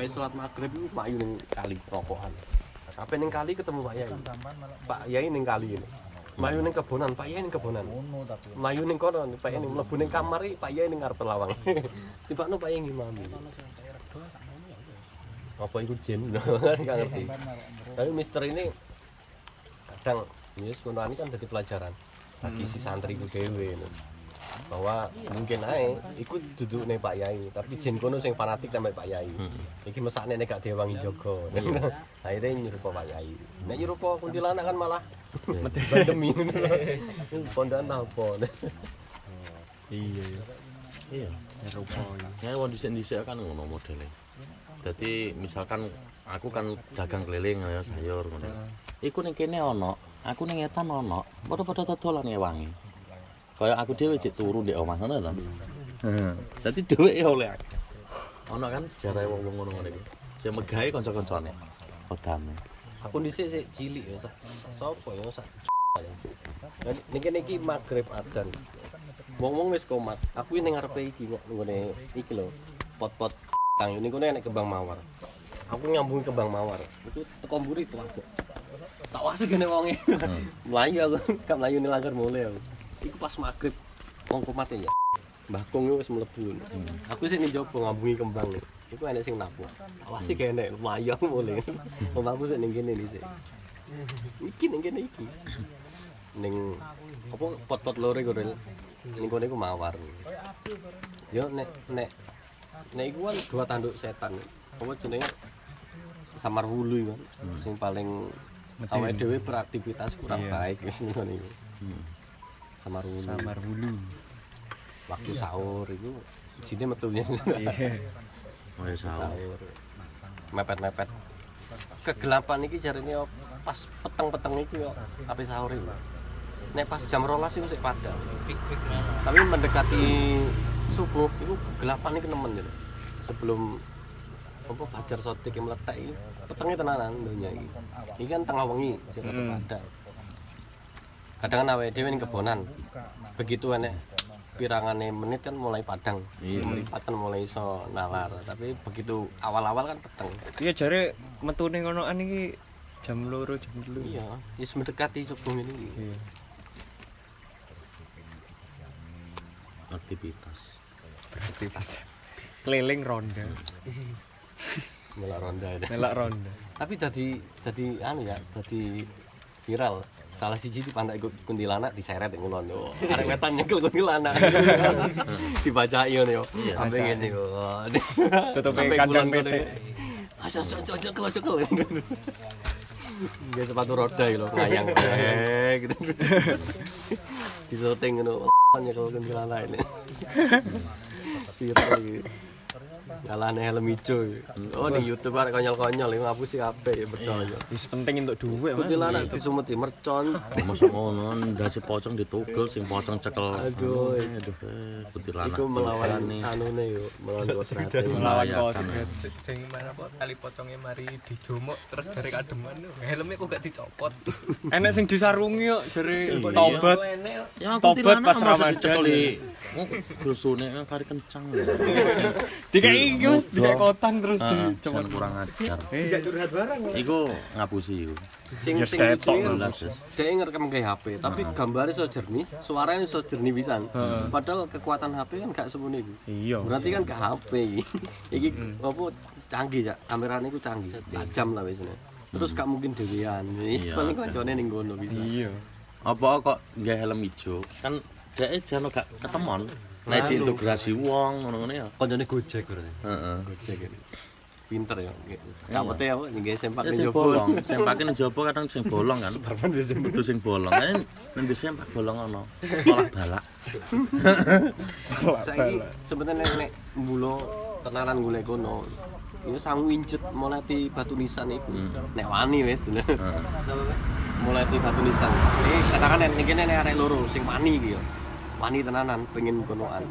wae salat magrib iku Pak ning kali rokokan. Kabeh ning kali ketemu Pak Yai. Pak Yai ning kali ini. Mlayu ning kebonan, Pak Yai ning kebonan. Mlayu ning kono, Pak Yai ning mlebu ning kamar iki, Pak Yai ning ngarep lawang. Tibakno Pak Yai ngimami. Apa iku jin? Enggak ngerti. Tapi mister ini kadang ya sekono kan dadi pelajaran bagi si santri dhewe ngono. Bahwa mungkin ae iku duduk nih Pak Yai tapi jin kono sing fanatik sampe Pak Yai iki mesakne nek gak diwangi jaga akhirnya nyerupa Pak Yai nek nyerupa kuntilanak kan malah bandemi pondan apa Iya. Iya. Eropa. Ya wong dhisik-dhisik kan ngono modele. Dadi misalkan aku kan dagang keliling ya sayur ngono. Iku ning kene ana, aku ning etan ana, padha-padha dodolan ngewangi. Kaya aku dhewe cek turu ndek omah ngono to. Heeh. Dadi ya oleh akeh. Ana kan sejarah wong-wong ngono ngene iki. Sing megahe kanca-kancane. Kodane. aku dhisik sik cilik ya sak sapa ya sak niki niki magrib adan wong-wong wis komat aku ini ngarepe iki kok nggone iki lho pot-pot kang ini kene nek kembang mawar aku nyambung kembang mawar itu teko mburi aku tak wasi gene wonge mlayu aku gak mlayu ning langgar mulai aku iku pas magrib wong komat ya? Mbah Kong wis mlebu. Aku sih ning jopo ngambungi kembang nih. Iku enek sing tak wasi gene mlayu aku mulai omahku sik ning kene dhisik iki ning kene iki. Ning apa pot-pot lore gorel ning kene iku mawar. Yo nek nek nek iku kan dua tanduk setan. Apa jenenge? Samar wulu kan. Sing paling awake dhewe beraktivitas kurang baik wis ning kene iku samar wulu. Samar Hulu. waktu sahur iku sini metunya. Iya. Oh ya salah. sahur. Mepet-mepet. Kegelapan iki jarine pas peteng-peteng iku yo ape sahur iku. Nek pas jam rolas iku sik padang tapi mendekati subuh iku kegelapan iki nemen gitu sebelum apa fajar sotik yang meletak iki petengnya tenanan dunia iki. Iki kan tengah wengi sik rada Hmm. padang kadang kan awake dhewe ning kebonan begitu enek pirangane menit kan mulai padang Iya. melipat kan mulai iso nalar tapi begitu awal-awal kan peteng Iya jare metune ngonoan iki jam loro jam telu. iya wis mendekati subuh ini Iya. Aktivitas. Aktivitas. Keliling ronda. mulai ronda Melak ronda. tapi tadi tadi anu ya tadi viral salah siji di pantai kuntilanak diseret yang ngono. Arek wetan nyekel kuntilanak. Dibacai ngono yo Iya. sampe ngene yo. Sampai kandang PT. ngono. Asyik cocok cekel cekel. Nggak sepatu roda gitu ngayang. Eh gitu. Di syuting ngono nyekel kuntilanak ini. Viral Kalahne helm ijo. Oh ning YouTube arek konyol-konyol iku ngapusi kabeh ya percaya. Wis penting untuk duit, Mas. Kuntilanak disumeti mercon. Masa ngono ndase pocong ditugel sing pocong cekel. Aduh, aduh. eh, Kuntilanak. Iku melawan anune yo, melawan kodrate. Melawan kodrat. sing mana apa tali pocongnya mari dijomok terus dari kademan helmnya kok gak dicopot Enek sing disarungi kok jare tobat. Tobat pas Ramadan. dicekeli. Dusune kan kari kencang. Dikai iki Mas, dikai Bodoh. kotan terus Ah, di jangan kurang ajar. Iya. Iku ngapusi iku. Sing sing iki, ngerekam ke HP, tapi gambarnya so jernih, suaranya so jernih pisan. Padahal kekuatan HP kan gak semuanya itu. Iya. Berarti kan ke HP iki. Iki apa canggih ya, kameranya itu canggih, tajam lah biasanya. Terus gak mungkin dewean. Wis Iya. paling koncone ning bisa. Iya. Apa kok nggak helm ijo? Kan dhek jan gak ketemon. Nek diintegrasi wong ngono-ngono ya. Koncone Gojek berarti. Heeh. Gojek ini. Pinter ya. Kapote ya, nggih sempak Ya ning sing jopo. bolong, sing pake ning jaba kadang sing bolong kan. Kudu sing bolong. Kan ning desa pak bolong ono. Olah balak. Saiki sebenarnya nek mbulo tenanan golek kono. Iku sang wincut mulai di batu nisan iku. Nek wani wis. Heeh. mulai di batu nisan. Ini katakan nek kene nek arek loro sing wani iki ya. Wani tenanan pengen konoan.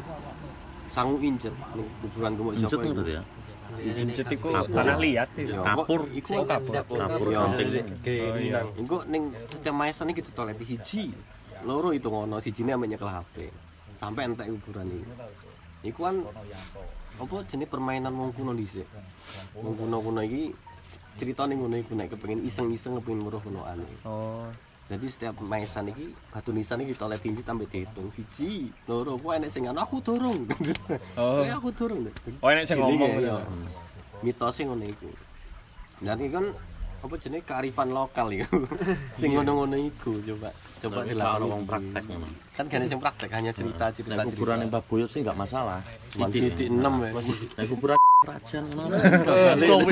Sangu injet ning kuburan kumuk Injet Joko ngono ya. Incet iku tanah liat Kapur. Iku kapur. Kapur iya. Iku ning setiap maesan iki ditoleti siji. Loro itu ngono, sijine ame nyekel HP. Sampai entek kuburan iki. iku kan apa jenis permainan wong kuno dhisik wong kuno-kuno iki ceritane ngono iku nek kepengin iseng-iseng kepengin weruh kunoane Oh. Jadi setiap maisan iki batu nisan iki toleh tinggi tambah dihitung. Siji loro kok enek sing aku dorong Oh. Aku dorong Oh, enek sing ngomong. ya mitosnya ngono iku. Dan iki kan apa jenis kearifan lokal ya sing ngono-ngono iku coba coba kalau wong praktek ngono. kan gak sing praktek hanya cerita cerita Nek kuburan Mbah Boyot sih enggak masalah. cuma titik enam ya Nek kuburan kerajaan ngono.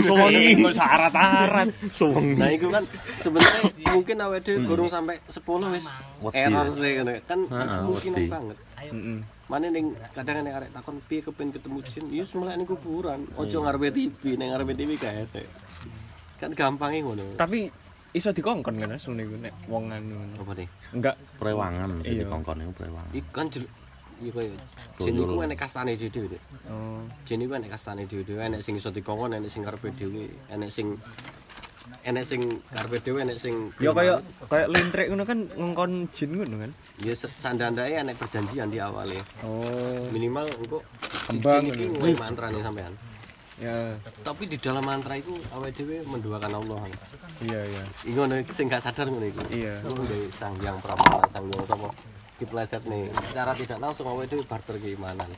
Suwengi kok syarat-syarat. nah itu kan sebenarnya mungkin awake dhewe gurung sampai 10 wis error ya. sih ngono kan kemungkinan wedi. banget Heeh. mana ning kadang nek arek takon piye kepen ketemu jin ya semelek ning kuburan ojo ngarepe TV ning ngarepe TV kae kan gampangnya ngono Tapi iso dikongkon kan asu niku nek wong anu. apa nih Enggak. Prewangan jadi Iya. kongkon itu prewangan. iku kan iya kaya jin iku enek kastane dhewe Dik. Oh. jin iku enek kastane dhewe enek sing iso dikongkon enek sing karepe dhewe enek sing enek sing karepe dhewe enek sing Ya kaya kaya lintrik ngono kan ngongkon jin ngono kan. ya sandandake enek perjanjian di awal ya Oh. minimal engko Kembang iki mantra nih sampean Ya. tapi di dalam mantra itu awake dhewe mendoakan Allah Iya, iya. iki ngono sing gak sadar ngono iku Iya. Sang yang pramana sang yang sapa dipleset nih. Secara tidak langsung awake dhewe barter keimanan.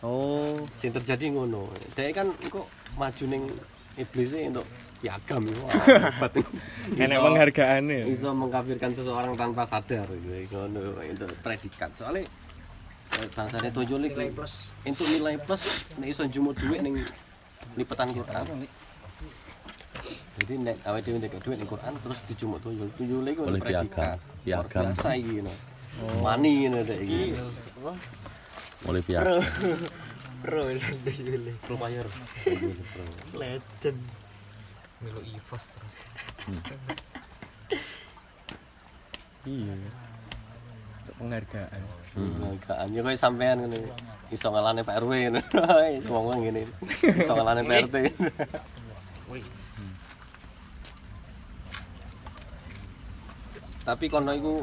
Oh. sing terjadi ngono. Dhek kan kok maju ning iblis untuk piagam iku Wah, hebat. Enek Iso- penghargaane ya. iso mengkafirkan seseorang tanpa sadar gitu. Ngono itu predikat. Soalnya eh, bangsane tojol iku untuk nilai plus nek iso njumuk dhuwit ning lipetan Quran. Jadi nek awake dhewe nek dhuwit ning Quran terus dijumuk tojol tojol iku Oleh predikat. piagam. Biasa iki mani ngono dek iki Mulai pihak. Pro sampai Yuli. pro player Legend. Melo Ivos terus. Iya. Untuk penghargaan. Penghargaan ya koyo sampean ngono. Iso ngalane Pak RW ngono. Iso ngomong ngene. Iso ngalane Pak RT. Tapi kono iku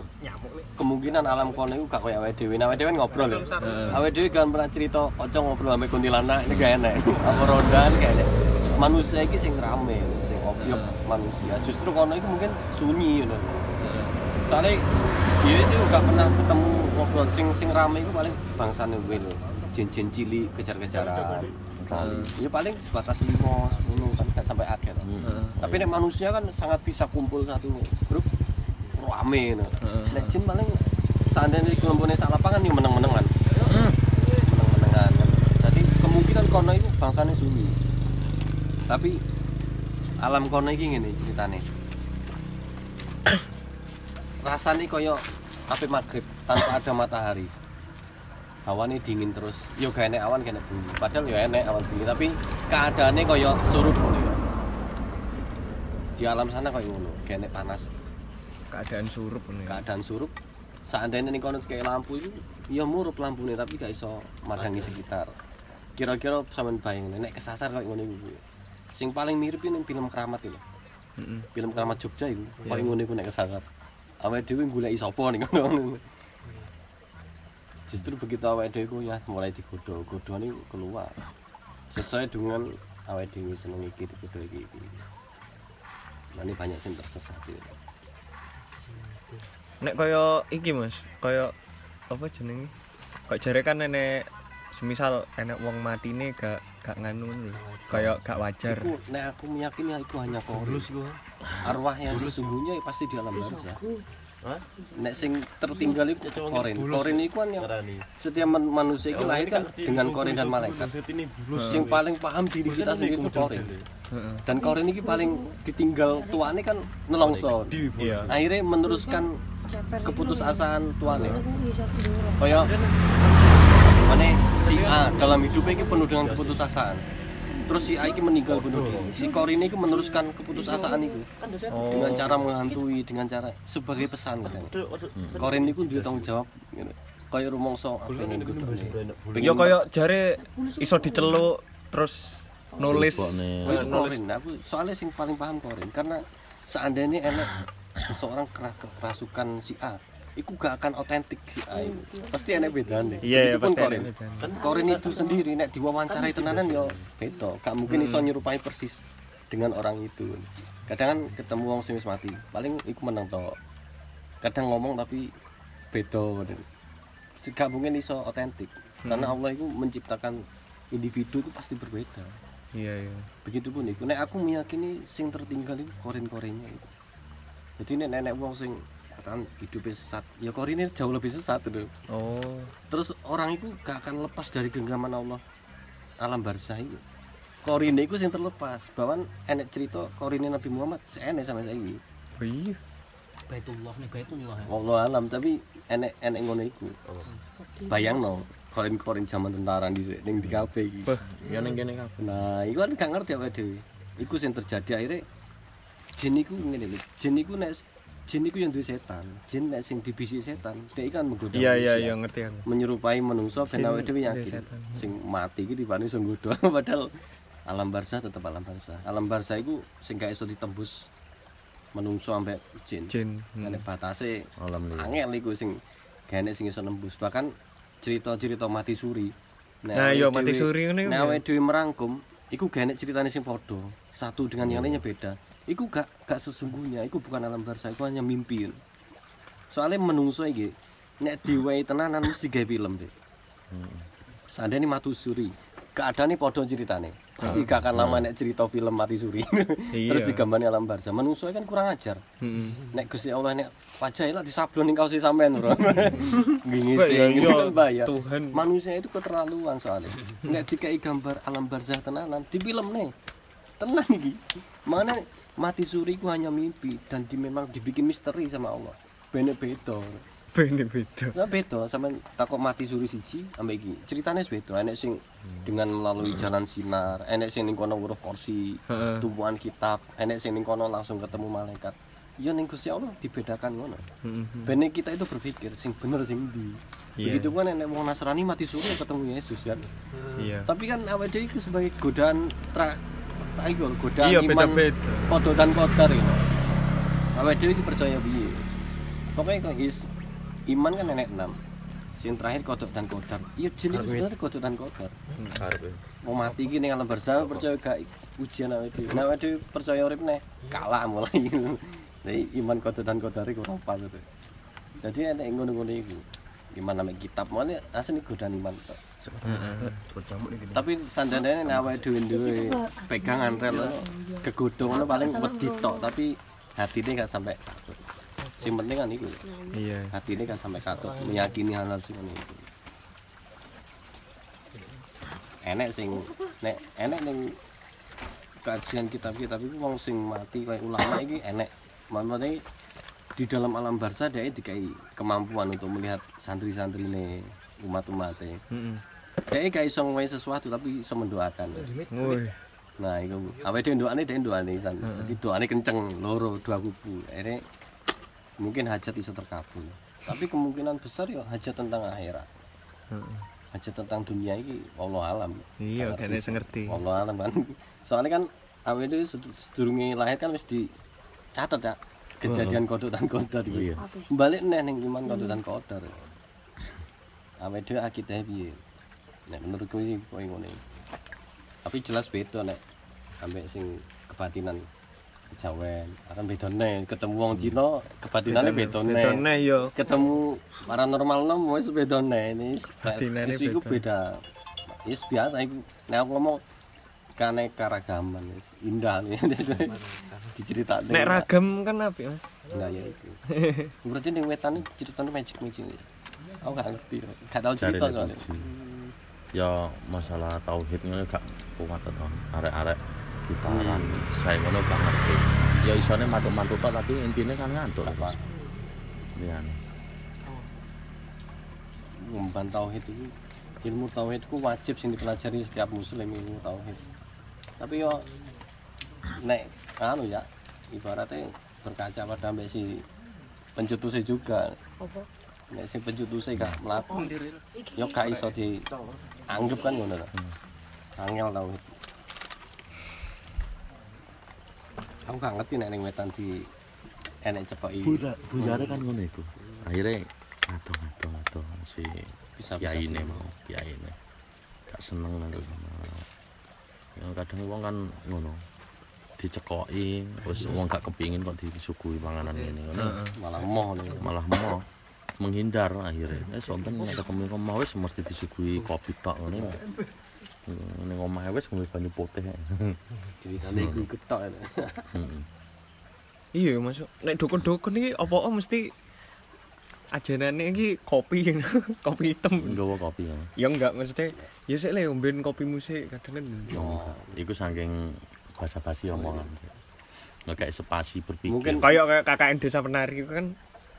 kemungkinan alam kono iku gak koyo awake dhewe. Nah, awake dhewe ngobrol ya. Awake dhewe kan pernah cerita ojo ngobrol ame kuntilanak ini gak enak. Apa rondan gak enak. Manusia iki sing rame, sing obyek manusia. Justru kono iku mungkin sunyi ngono. soalnya dia sih gak pernah ketemu ngobrol sing sing rame itu paling bangsane lho jin-jin cilik kejar-kejaran kali ya paling sebatas lima sepuluh kan gak sampai akhir tapi nek manusia kan sangat bisa kumpul satu grup rame no. nek jin paling seandainya di kelompoknya sak lapangan nih meneng-menengan meneng-menengan kan. Jadi kemungkinan kono itu bangsane sunyi. Tapi alam kono iki ngene ceritane. Rasanya koyo api maghrib tanpa ada matahari. Hawane dingin terus. Yo gak enek awan gak enek bengi padahal yo enek awan bengi tapi keadaannya koyo surup ngono di alam sana koyo ngono gak enek panas Keadaan surup ya. keadaan surup. Seandainya nih kono kayak lampu itu ya murup lampunya tapi gak iso madangi sekitar. Kira-kira sampean bayangin nek kesasar koyo ngono iku sing paling mirip ini film keramat itu Heeh. film keramat Jogja itu koyo ngono iku nek kesasar. Awake dhewe goleki sapa ning ngono justru begitu awake dhewe ku ya mulai digodho godhone keluar. Sesuai dengan awake dhewe seneng iki digodho iki iki Nah, ini banyak yang tersesat gitu. Nek kaya iki Mas, kaya apa jenenge? Kok jare kan nenek semisal enek wong matine gak gak nganu. Kaya gak wajar. Iku nek aku meyakini itu hanya korin. Arwah yang sesungguhnya ya pasti di alam barzah. Nek sing tertinggal itu korin. Korin itu kan yang setiap man- manusia itu lahir kan dengan korin dan malaikat. Sing paling paham diri kita sendiri itu korin. Dan korin ini paling ditinggal tuane kan nelongso. Akhirnya meneruskan keputusasaan tuane. Kaya mana si A dalam hidupnya ini penuh dengan keputusasaan. Terus si A ini meninggal bunuh diri. Si Korin ini meneruskan keputusasaan itu dengan cara menghantui, dengan cara sebagai pesan kadang. Korin itu dia tanggung jawab. Gitu. Kayak rumongso apa yang gue Ya kaya jare iso diceluk terus nulis. Oh, itu Korin. Aku soalnya sing paling paham Korin karena seandainya enak seseorang kera kerasukan si A iku gak akan otentik ae. Pasti enek bedane. Iya, Begitupun pasti Korin. ada bedanya. Kan Korin itu sendiri nek diwawancarai tenanan yo beda. Gak mungkin Hmm. iso nyerupai persis dengan orang itu. Kadang kan ketemu wong sing wis mati, paling iku meneng to. Kadang ngomong tapi beda. Gak mungkin iso otentik. Hmm. Karena Allah itu menciptakan individu itu pasti berbeda. Iya, iya. Begitupun iku nek aku meyakini sing tertinggal itu korin-korinnya itu. Jadi nek nenek wong sing kan hidupnya sesat, ya korinnya jauh lebih sesat itu. Oh. Terus orang itu gak akan lepas dari genggaman Allah alam barzah itu. Korine itu sing terlepas. Bahkan enek cerita korine Nabi Muhammad seene sama saya ini. Oh iya. Baitullah nih Baitullah. Allah alam tapi enek enek ngono iku. Bayang no, korin-korin zaman tentara di ning di kafe iki. Wah, Ya ning kene kabeh. Nah, iku kan gak ngerti awake dhewe. Iku sing terjadi akhirnya jin iku ngene lho. Jin iku nek jin iku yang duwe setan. Jin nek sing dibisi setan, dia kan menggoda Iya, iya, iya ngerti aku. menyerupai menungso ben awake dhewe yakin sing mati iki dibanding sing nggodha padahal alam barzah tetep alam barzah. Alam barzah iku sing gak iso ditembus menungso ambek jin. Jin. Hmm. Nek batase Alam liya. angel iku sing gak enek sing iso nembus. Bahkan cerita-cerita mati suri. Nek Nah, awake iya, mati suri iku Nek awake dhewe merangkum, iku gak enek ceritane sing padha. Satu dengan yang lainnya beda. Iku gak gak sesungguhnya, iku bukan alam barzah, iku hanya mimpi. Soalnya menungso iki nek diwai tenanan mesti gawe film, Dek. Seandainya mati suri, keadaannya padha ceritane. Pasti gak akan lama nek cerita film mati suri. Terus Iya. digambani alam barzah. Menungso kan kurang ajar. Heeh. Nek Gusti Allah nek wajah lah disablon ning kaos sampean, Bro. Gini Wah, sih, gitu iya. kan bahaya. Tuhan. Manusia itu keterlaluan soalnya. Nek dikai gambar alam barzah tenanan di film nih. Tenang iki. Mana mati suri ku hanya mimpi dan di, memang dibikin misteri sama Allah. Bene beda. Bene beda. Nah, beda sama takut mati suri siji ambek iki. Ceritanya beda. Enek sing dengan melalui jalan sinar, enek sing ning kono weruh kursi, tumpuan kitab, enek sing ning kono langsung ketemu malaikat. Ya ning Gusti Allah dibedakan ngono. Heeh. Bene kita itu berpikir sing bener sing ndi. Iya. Begitu kan wong Nasrani mati suri ketemu Yesus kan. Iya. Tapi kan awake dhewe iku sebagai godaan tra iku lho, godaan Iya, iman beda-beda. podo dan kodar gitu. Awake dhewe iki percaya piye? Pokoknya kok is iman kan enek 6. Sing terakhir kodok dan kodar. Iya jin itu sebenarnya kodok dan kodar. Karepe. Mau mati iki ning alam bersama percaya gak ujian awake dhewe. Awake dhewe percaya urip neh kalah mulai. Jadi iman kodok dan kodar iku ora pas. Jadi enek ngono-ngono iku. Iman namanya kitab mana asli godaan iman tok. Heeh. tapi sandane nek awake dhewe duwe pegangan rel kegodhong ngono paling wedi tok tapi hatine gak sampai katut. Sing penting kan iku. Iya. Hatine gak sampai katut meyakini hal-hal sing ngono iku. Enek sing nek enek ning kajian kitab-kitab iku wong sing mati kayak ulama iki enek. Maksudnya di dalam alam barzah dia dikai kemampuan untuk melihat santri-santrine umat-umatnya Heeh. dia gak iso ngomongin sesuatu tapi iso mendoakan. Nah itu apa dia doane dia doane san jadi doane kenceng loro dua kubu. Ini mungkin hajat iso terkabul. Tapi kemungkinan besar ya hajat tentang akhirat. Heeh. hajat tentang dunia ini Allah alam. Iya, kene sing ngerti. Allah alam kan. Soalnya kan awal itu sedurunge lahir kan mesti catat ya kejadian kodok dan kodar gitu. Iya. balik neh ning iman kodok dan kodar awal itu akidahnya piye? Nek menurutku sih koyo ngono tapi jelas beda nek ambek sing kebatinan kejawen. Akan beda nih ketemu wong Cina kebatinannya beda nih Beda neh yo. ketemu paranormal nom wis beda nih ini Batinannya isu iku beda. beda. Wis biasa iku. Nek aku ngomong keanekaragaman wis indah diceritakne Nek ragam kan apa, Mas? nah ya itu berarti ning wetan iki ceritane magic magic aku gak ngerti gak tau Cari cerita soalnya Ya masalah tauhid ngono gak kuat to. Arek-arek gitaran saya ngono gak ngerti. Ya isone mantuk-mantuk tok tapi intine kan ngantuk. Apa. Iya. ngumpan tauhid itu ilmu tauhid itu wajib sing dipelajari setiap muslim ilmu tauhid tapi yo nek anu ya ibaratnya berkaca pada mbak si pencetusnya juga nek si pencetusnya gak melaku yo gak iso dianggap kan ngono ta angel tauhid aku gak ngerti nek ning wetan di enek cepoki Bujare kan ngono iku. akhirnya ngato ngato ngato si Bisa ini mau kiai ini gak seneng nanti ya kadang wong kan ngono dicekoki wis wong gak kepingin kok disuguhi panganan ini ngono. Malah moh malah mau menghindar akhirnya eh sonten nek ketemu ning omah wis mesti disuguhi kopi tok ngono ning omah wis ngombe banyu putih ceritanya iku ketok ya heeh Iya masuk. Nek dukun-dukun iki apa mesti ajanane iki kopi kopi hitam. nggawa kopi ya Ya enggak maksudnya ya sik le omben kopi musik kadang kan. Oh, iku saking basa-basi omongan. Nggak kayak spasi berpikir. Mungkin- Kayak kayak KKN Desa Penari itu kan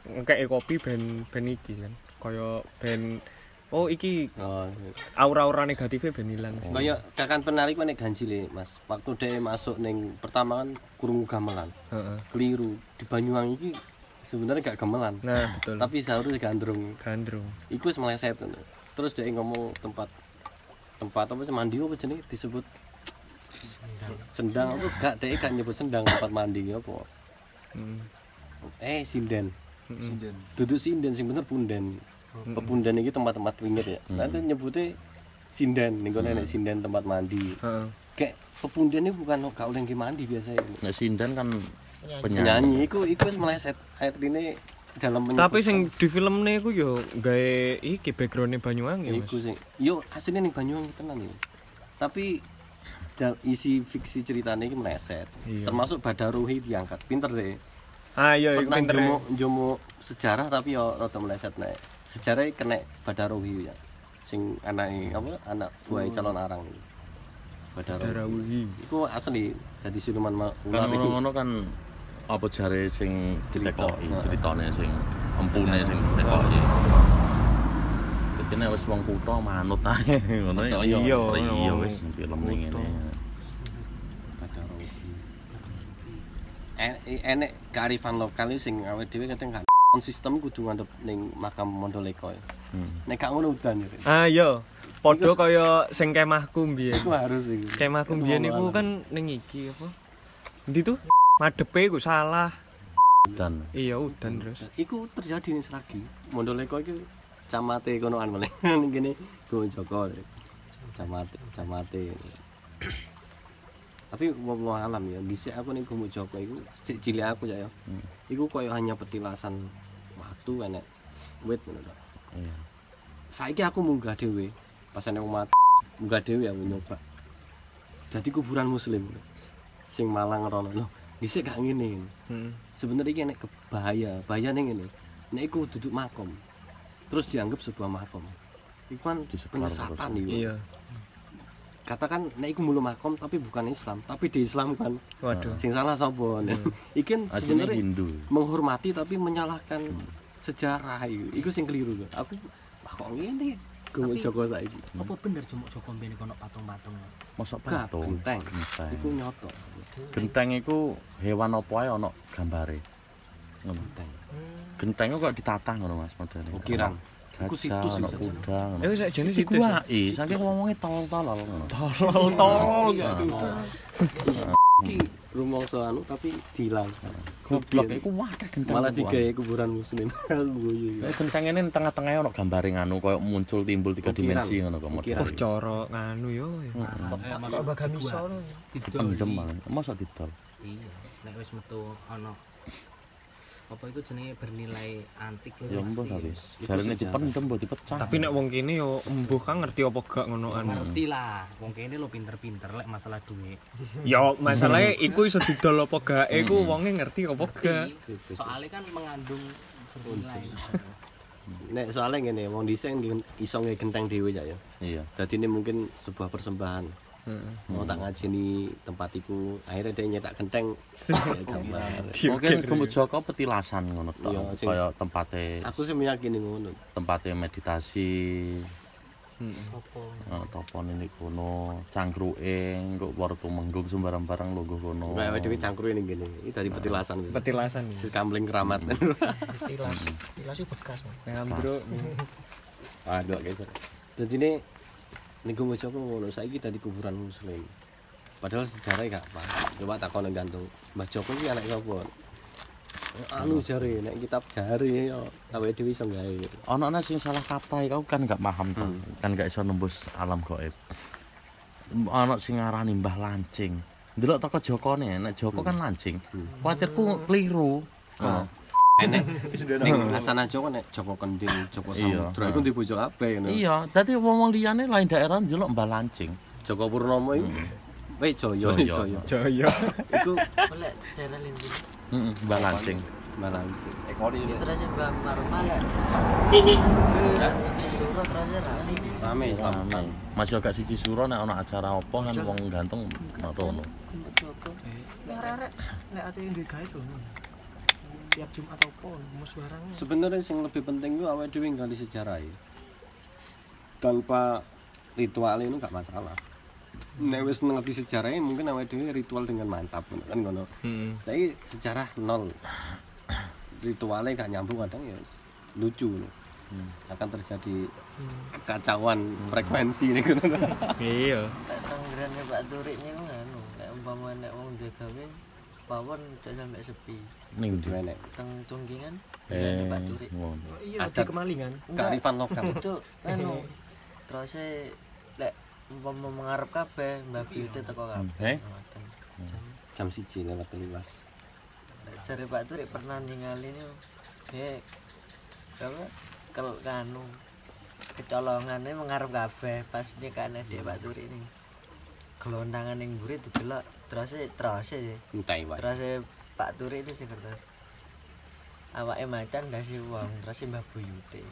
ngekek kopi ben ben iki kan. Kayak ben oh iki oh. aura-aura negatifnya ben ilang. kaya kakan penarik mana ganjil mas. Waktu dia masuk neng pertama kan kurung gamelan. Heeh. keliru. Di Banyuwangi iki sebenarnya gak gamelan. Nah, betul. tapi seharusnya gandrung. Gandrung. iku wis meleset terus dia ngomong tempat tempat apa mandi apa jenenge? Disebut sendang. Apa gak dia gak nyebut sendang tempat mandi apa. Hmm. eh sinden Heeh. duduk sinden sing bener punden. Pepunden iki tempat-tempat pinggir ya? Nanti nyebutnya sinden. Nih nenek sinden tempat mandi. Heeh. kayak pepunden ini bukan gak oleh nggih mandi biasa itu. Nek Sindan kan penyanyi. penyanyi. Iku iku wis meleset. Air ini dalam menyebut Tapi sing di filmnya iku yo gawe iki backgroundnya Banyuwangi, Mas. iku sing yo aslinya ning Banyuwangi tenan iki tapi isi fiksi ceritanya ini meleset. Iya. termasuk Badaruhi diangkat. Pinter deh Iya iku pinter. jomo jomo sejarah tapi yo rada meleset nek sejarah kena Badaruhi ya sing anake apa anak buah calon arang itu Badaruhi Darawuhi. iku asli jadi siluman ma- Kan ular iki. ngono-ngono kan apa jare sing Cerita. ditekoki, ceritane sing empune sing ditekoki. Dadi nek wis wong kutha manut ae ngono. Iya, iya wis film ngene. Enek kearifan lokal iki sing awake dhewe kadang kan sistem kudu ngadep ning makam Mondoleko. ya. Hmm. Nek gak ngono udan. Ah iya. Padha kaya sing kemahku mbiyen. Iku harus iku. Kemahku mbiyen iku kan ning iki apa? Endi tuh? Madepe iku salah. Dan Iya udan terus. Iku terjadi ning Sragi. Mondoleko iku camate konoan meneh. Ning kene Go Joko. Camate, camate. Tapi wong alam ya, dhisik aku ning Gumo Joko iku cek cilik aku ya. ya. Iku koyo hanya petilasan watu enek wit ngono iya. Saiki aku munggah dhewe. Pas enek wong mati, munggah dhewe aku nyoba. Jadi kuburan muslim. Sing Malang rono. Loh, dhisik gak ngene. Heeh. Sebenarnya iki enek bahaya, bahaya ning ngene. Nek iku duduk makom. Terus dianggap sebuah makom. Iku kan penyesatan. Iya. Katakan nek iku mulu makom tapi bukan Islam, tapi diislamkan. Waduh. Sing salah sapa? Iki kan Aslinya sebenarnya menghormati tapi menyalahkan sejarah iku. Iku sing keliru. Aku wah kok ngene Tapi- Joko saiki. Apa bener cuma Joko mbene kono patung-patung. Mosok patung. genteng. Genteng. Iku nyoto. Genteng iku hewan apa ae ana gambare. Genteng. Genteng kok ditata ngono Mas modele. Ukiran. Iku Gajah, situs ana iku kuda. Eh wis jenis Iku itu. wae, saking ngomongnya tolol-tolol ngono. Tolol tolol ya. Iki rumangsa anu tapi dihilang. Goblok iku wae genteng. Malah iku, digawe kuburan muslim. Guyu. Eh genteng ini tengah-tengahnya ono gambare nganu koyo muncul timbul tiga dimensi ngono kok Ukiran. Oh cara nganu yo. Kok bagamiso Dipendem malah. Mosok didol. Iya, nek wis metu ana apa itu jenenge bernilai antik Ya mbok tapi. Jarene dipendem mbok dipecah. Tapi nek wong kene yo embuh kan ngerti apa gak ngonoan. ngerti lah wong kene lo pinter-pinter lek masalah duit Ya masalahnya iku iso didol apa gak iku wonge ngerti apa gak. soalnya kan mengandung bernilai Nek soalnya ngene, wong kan iso nge genteng dhewe ya. ya. Iya. Dadi ini mungkin sebuah persembahan. Heeh. Mau tak ngajeni tempat iku, akhirnya dia nyetak genteng gambar. Mungkin Gumut Joko petilasan ngono tok. sing- Kaya tempate Aku sih meyakini ngono. tempate meditasi. Heeh. Nah, topone ning kono, cangkruke, engko baru tumenggung sembarang-barang lungguh kono. Kayak dhewe cangkruke ning kene. Iki dari petilasan. gitu. Petilasan. Si kambling keramat. tilas tilasnya bekas Ngambro. Aduh, guys. Dadi ini Niku Mojoko ngono saiki dadi kuburan muslim. Padahal sejarahnya gak apa. Coba takon gantung. Mbah Joko iki anak sapa? anu jare nek kitab jare yo awake dhewe iso gawe Ono ana sing salah kaprah kau kan gak paham to. Hmm. Kan gak iso nembus alam gaib. Ono sing ngarani Mbah Lancing. Ndelok toko Jokone, nek Joko kan lancing. Kuwatirku keliru. Ah. Enek ning asana Joko nek Joko Kending Joko. Samudra iku di bojo kabeh ngono Iya, dadi wong-wong liyane lain daerah ndelok Mbah Lancing. Joko Purnomo iku Weh Joyo Joyo. Joyo Jaya. iku Boleh daerah linting. Heeh, Mbah Lancing. malah Terus Mbak Marma lek. Terus rame. rame selama Rame. Mas yo gak siji suro nek ana acara apa kan wong ganteng merono. Arek-arek nek ate yang digawe to. Tiap Jumat apa musyawarah. sebenarnya yang lebih penting itu awake dhewe nggali sejarah ya. tanpa ritual itu nggak masalah nek wis ngerti sejarahnya mungkin awake dhewe ritual dengan mantap kan ngono Heeh. tapi sejarah nol ritualnya gak nyambung kadang ya lucu loh. akan terjadi kekacauan frekuensi ini kan Iya. Tanggerane Pak Turik nganu, lek umpama nek wong gawe pawon cek sampe sepi. Ning ndi? gimana Teng Cungkingan Eh. Pak Turik. ngono. Iya, Adat. di kemalingan. kearifan lokal Itu anu terus e lek umpama mengarep kabeh Mbah Beauty teko kabeh. Eh? Ngoten. jam siji lewat telulas Lek Jare Pak Turik pernah ningali niku. Eh apa kel kanu kecolongane mengarep kabeh pas nikahane Dek Pak Turik ini. Gelondangan ning mburi didelok terus terus e entah wae terus e Pak Turi itu sing kertas awake macan dasi wong e Mbah Buyute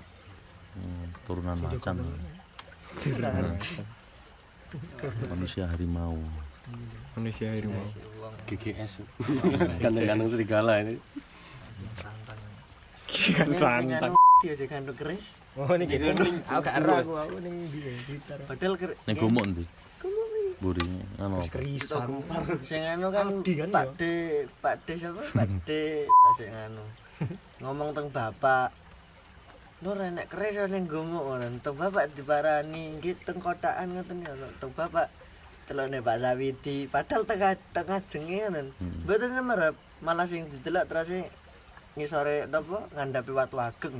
Hmm, turunan macan. Manusia harimau. Manusia harimau. GGS ganteng-ganteng serigala ini Kian santang. dia sing kandung keris Oh niki gunung. Aku gak ero aku aku ning Blitar. padahal Ning gumuk ndi? Buri anu Wis apa? kerisan. sing anu kan Aldi kan Pak ya? De Pak De siapa? Pak De Lah sing anu. Ngomong teng bapak. Nur enek keris ning gumuk ngono. Teng bapak diparani nggih teng kotakan ngoten ya teng bapak celone Pak Sawiti padahal tengah tengah jenge ngoten Hmm. mboten semerep malah sing didelok terus e ngisore napa ngandhapi watu ageng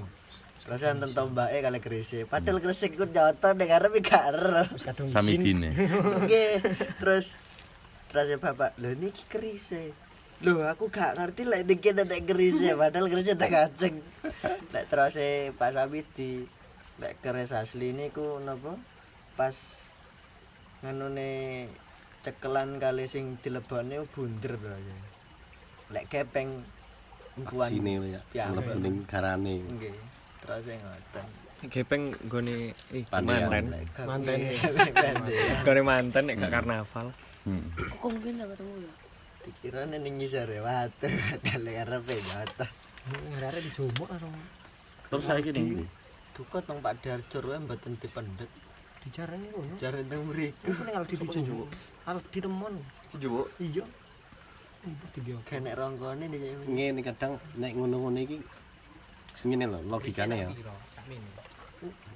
terus enten tombake kali kerise padahal keris iku nyoto ning arep gak ero Wis kadung Sami dine. Oke, terus terus ya bapak, lho niki kerise. Lho aku gak ngerti lek niki nek kerise, padahal kerise tak kaceng. Lek terus e Pak Sabidi lek keris asli niku napa? Pas nganune cekelan kali sing dilebone bunder terus. Lek kepeng empuan. sini ya Ya, mlebu ning garane Nggih. Terus e ngoten. Gepeng gone iki Pandean. manten. Manten. Gone manten nek gak karnaval. Hmm. Kok mungkin gak ketemu ya? Dikirane ning ngisore watu, kali arepe nyoto. Arek-arek di Jomok karo Terus saiki ning ndi? Duka teng Pak Darjur wae mboten dipendet. dijarani ngono. Jare teng mriku Iku ning Aldi di Jomok. Aldi temon. Jumbo Iya. Mbah dibiyo. kene rongkone di ngene kadang nek ngono-ngono iki ngene lho logikane ya.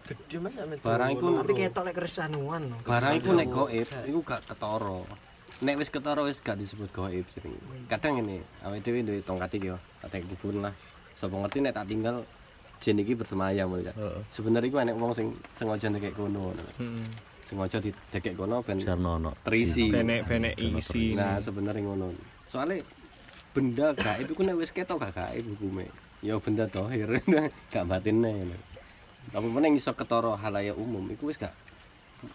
Gede Mas ame Barang iku- Tapi ketok lek keris anuan. barang iku nek goib iku gak ketara. Nek wis ketara wis gak disebut goib sering. Kadang ini awake dhewe duwe tongkat iki yo katek dukun lah. Sapa ngerti nek tak tinggal jin iki bersemayam Heeh. sebenarnya iku enek wong sing sengaja ndekek kono. Ngono. Heeh. sengaja didekek kono ben Jarno ono. terisi. Benek-benek isi. nah sebenarnya ngono. Soalnya benda gaib iku nek wis ketok gak gaib hukume ya benda dohir gak ngono tapi meneng iso ketara halayak umum iku wis gak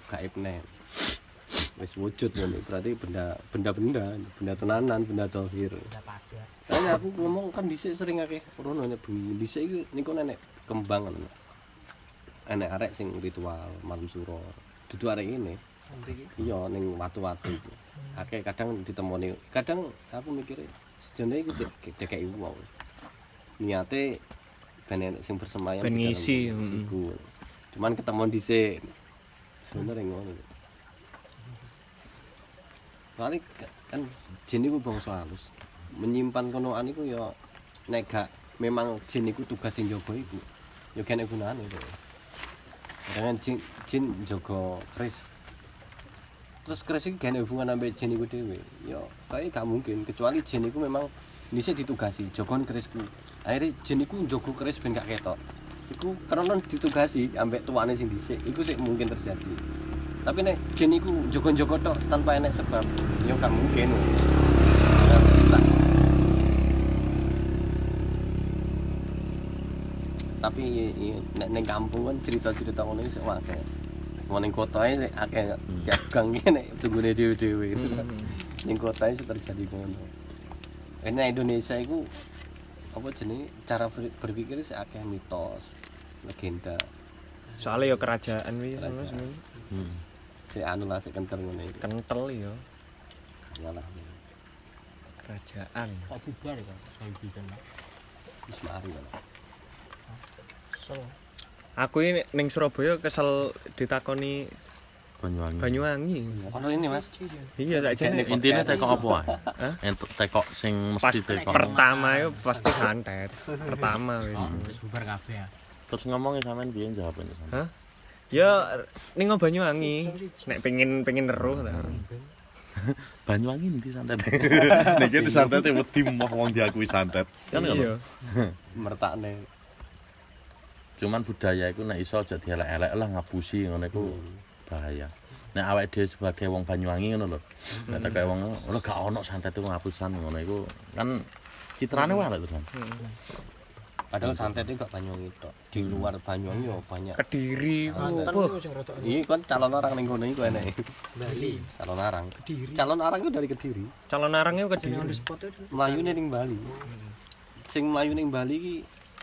gaib nih wis wujud ngono berarti benda benda-benda benda tenanan benda dohir Kayaknya aku ngomong kan dhisik sering akeh rono nek bengi dhisik iki niku nenek kembang ngono. Enek arek sing ritual malam suro. Dudu arek ini iya ning watu-watu. Iku akeh kadang ditemoni kadang aku mikir sejane iku dekeki wong niate ben enek sing bersemayam Ben ngisi, cuman ketemu dhisik sebenarnya ngono Soalnya kan jin iku bangsa halus. Menyimpan konoan iku ya nek gak memang jin iku tugas sing jaga iku. Ya kene gunane to. Dengan jin jin jaga keris. Terus keris iki gak hubungan ambek jin iku dhewe. Ya kayak gak mungkin kecuali jin iku memang dhisik ditugasi jogon kerisku akhirnya jen iku njogo keris ben gak ketok. Iku karena ditugasi ambek tuane sing dhisik iku sih mungkin terjadi. Tapi nek jen iku jogo-jogo tok tanpa enek sebab ya gak mungkin. Tapi nek ning kampung kan cerita-cerita ngono sik akeh. Mau ning kota ae akeh tiap gang iki nek tunggune dhewe-dhewe. Ning kota iki terjadi ngono. Ini Indonesia itu apa jenenge? Cara ber- berpikir sik akeh mitos legenda. Soalnya ya kerajaan wis Kerajaan. Mas, ngono. Hmm. si anu lah sik kental iki. Kental ya malah kerajaan. Kok bubar kan saya bikin wis mari kan kesel aku ini ning Surabaya kesel ditakoni Banyuwangi. Banyuwangi ono ini Mas iya saja Nek Intinya podcast. tekok apa ae? Hah? Entuk tekok sing mesti tekok. pertama itu pasti santet pertama wis wis bubar kabeh ya Terus ngomongin sampean piye jawabane sampean? Hah? ya ning Banyuwangi nek pengen pengen eruh ta Banyuwangi nanti santet. Niki di santet wedi moh wong diakui santet. Kan ngono. iya mertakne Cuman budaya iku nek iso aja dielek-elek lah ngapusi ngono iku bahaya. Nek awake dhewe sebagai wong Banyuwangi ngono lho. Nek tak kaya wong lho gak ono santet iku ngapusan ngono iku kan citrane wae lho kan. padahal santet itu gak Banyuwangi tok di luar Banyuwangi ya banyak kediri rodok Iya kan calon orang ning kono iku enek. Bali Calon orang. Kediri. Calon orang itu dari Kediri. calon arangnya the kediri spot itu Melayu ning Bali. Sing melayu ning Bali ki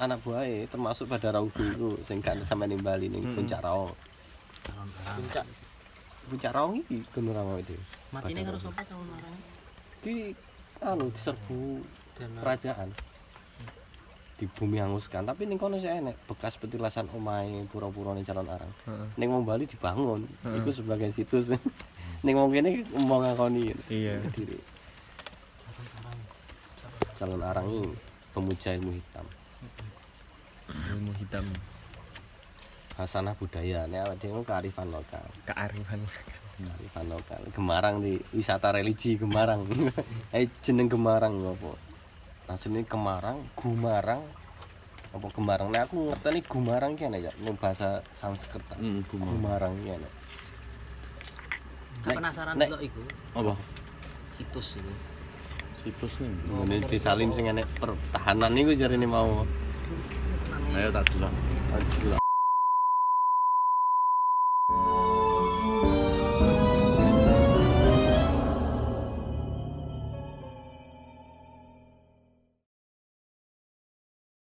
anak buahe termasuk pada Raudu iku sing gak sampe ning Bali ning Mm-mm. Puncak Raung. Puncak Puncak Raung iki Gunung Raung itu. matine karo sapa calon orang Di anu diserbu dan kerajaan. Di bumi hanguskan, tapi ning kono sih enek bekas petilasan omahe pura-pura ning calon arang. Heeh. Ning wong Bali dibangun. Iku sebagai situs. ning wong kene mau ngakoni. iya Kediri. Calon arang ini pemuja ilmu hitam. ilmu hitam Hasanah budaya, ini awak dhewe kearifan lokal. kearifan Kearifan lokal. Gemarang di wisata religi Gemarang. eh jeneng Gemarang apa? Asline Gemarang, Gumarang apa Gemarang. Nek aku ngerteni Gumarang ki ana ya ning bahasa Sanskerta. Heeh, kumo. Gumarang ki ana. Gak penasaran nek- iku Apa? situs iku Situs nih. Ngene di Salim sing enek pertahanan niku jarine mau. Ayo tak delok. Aduh.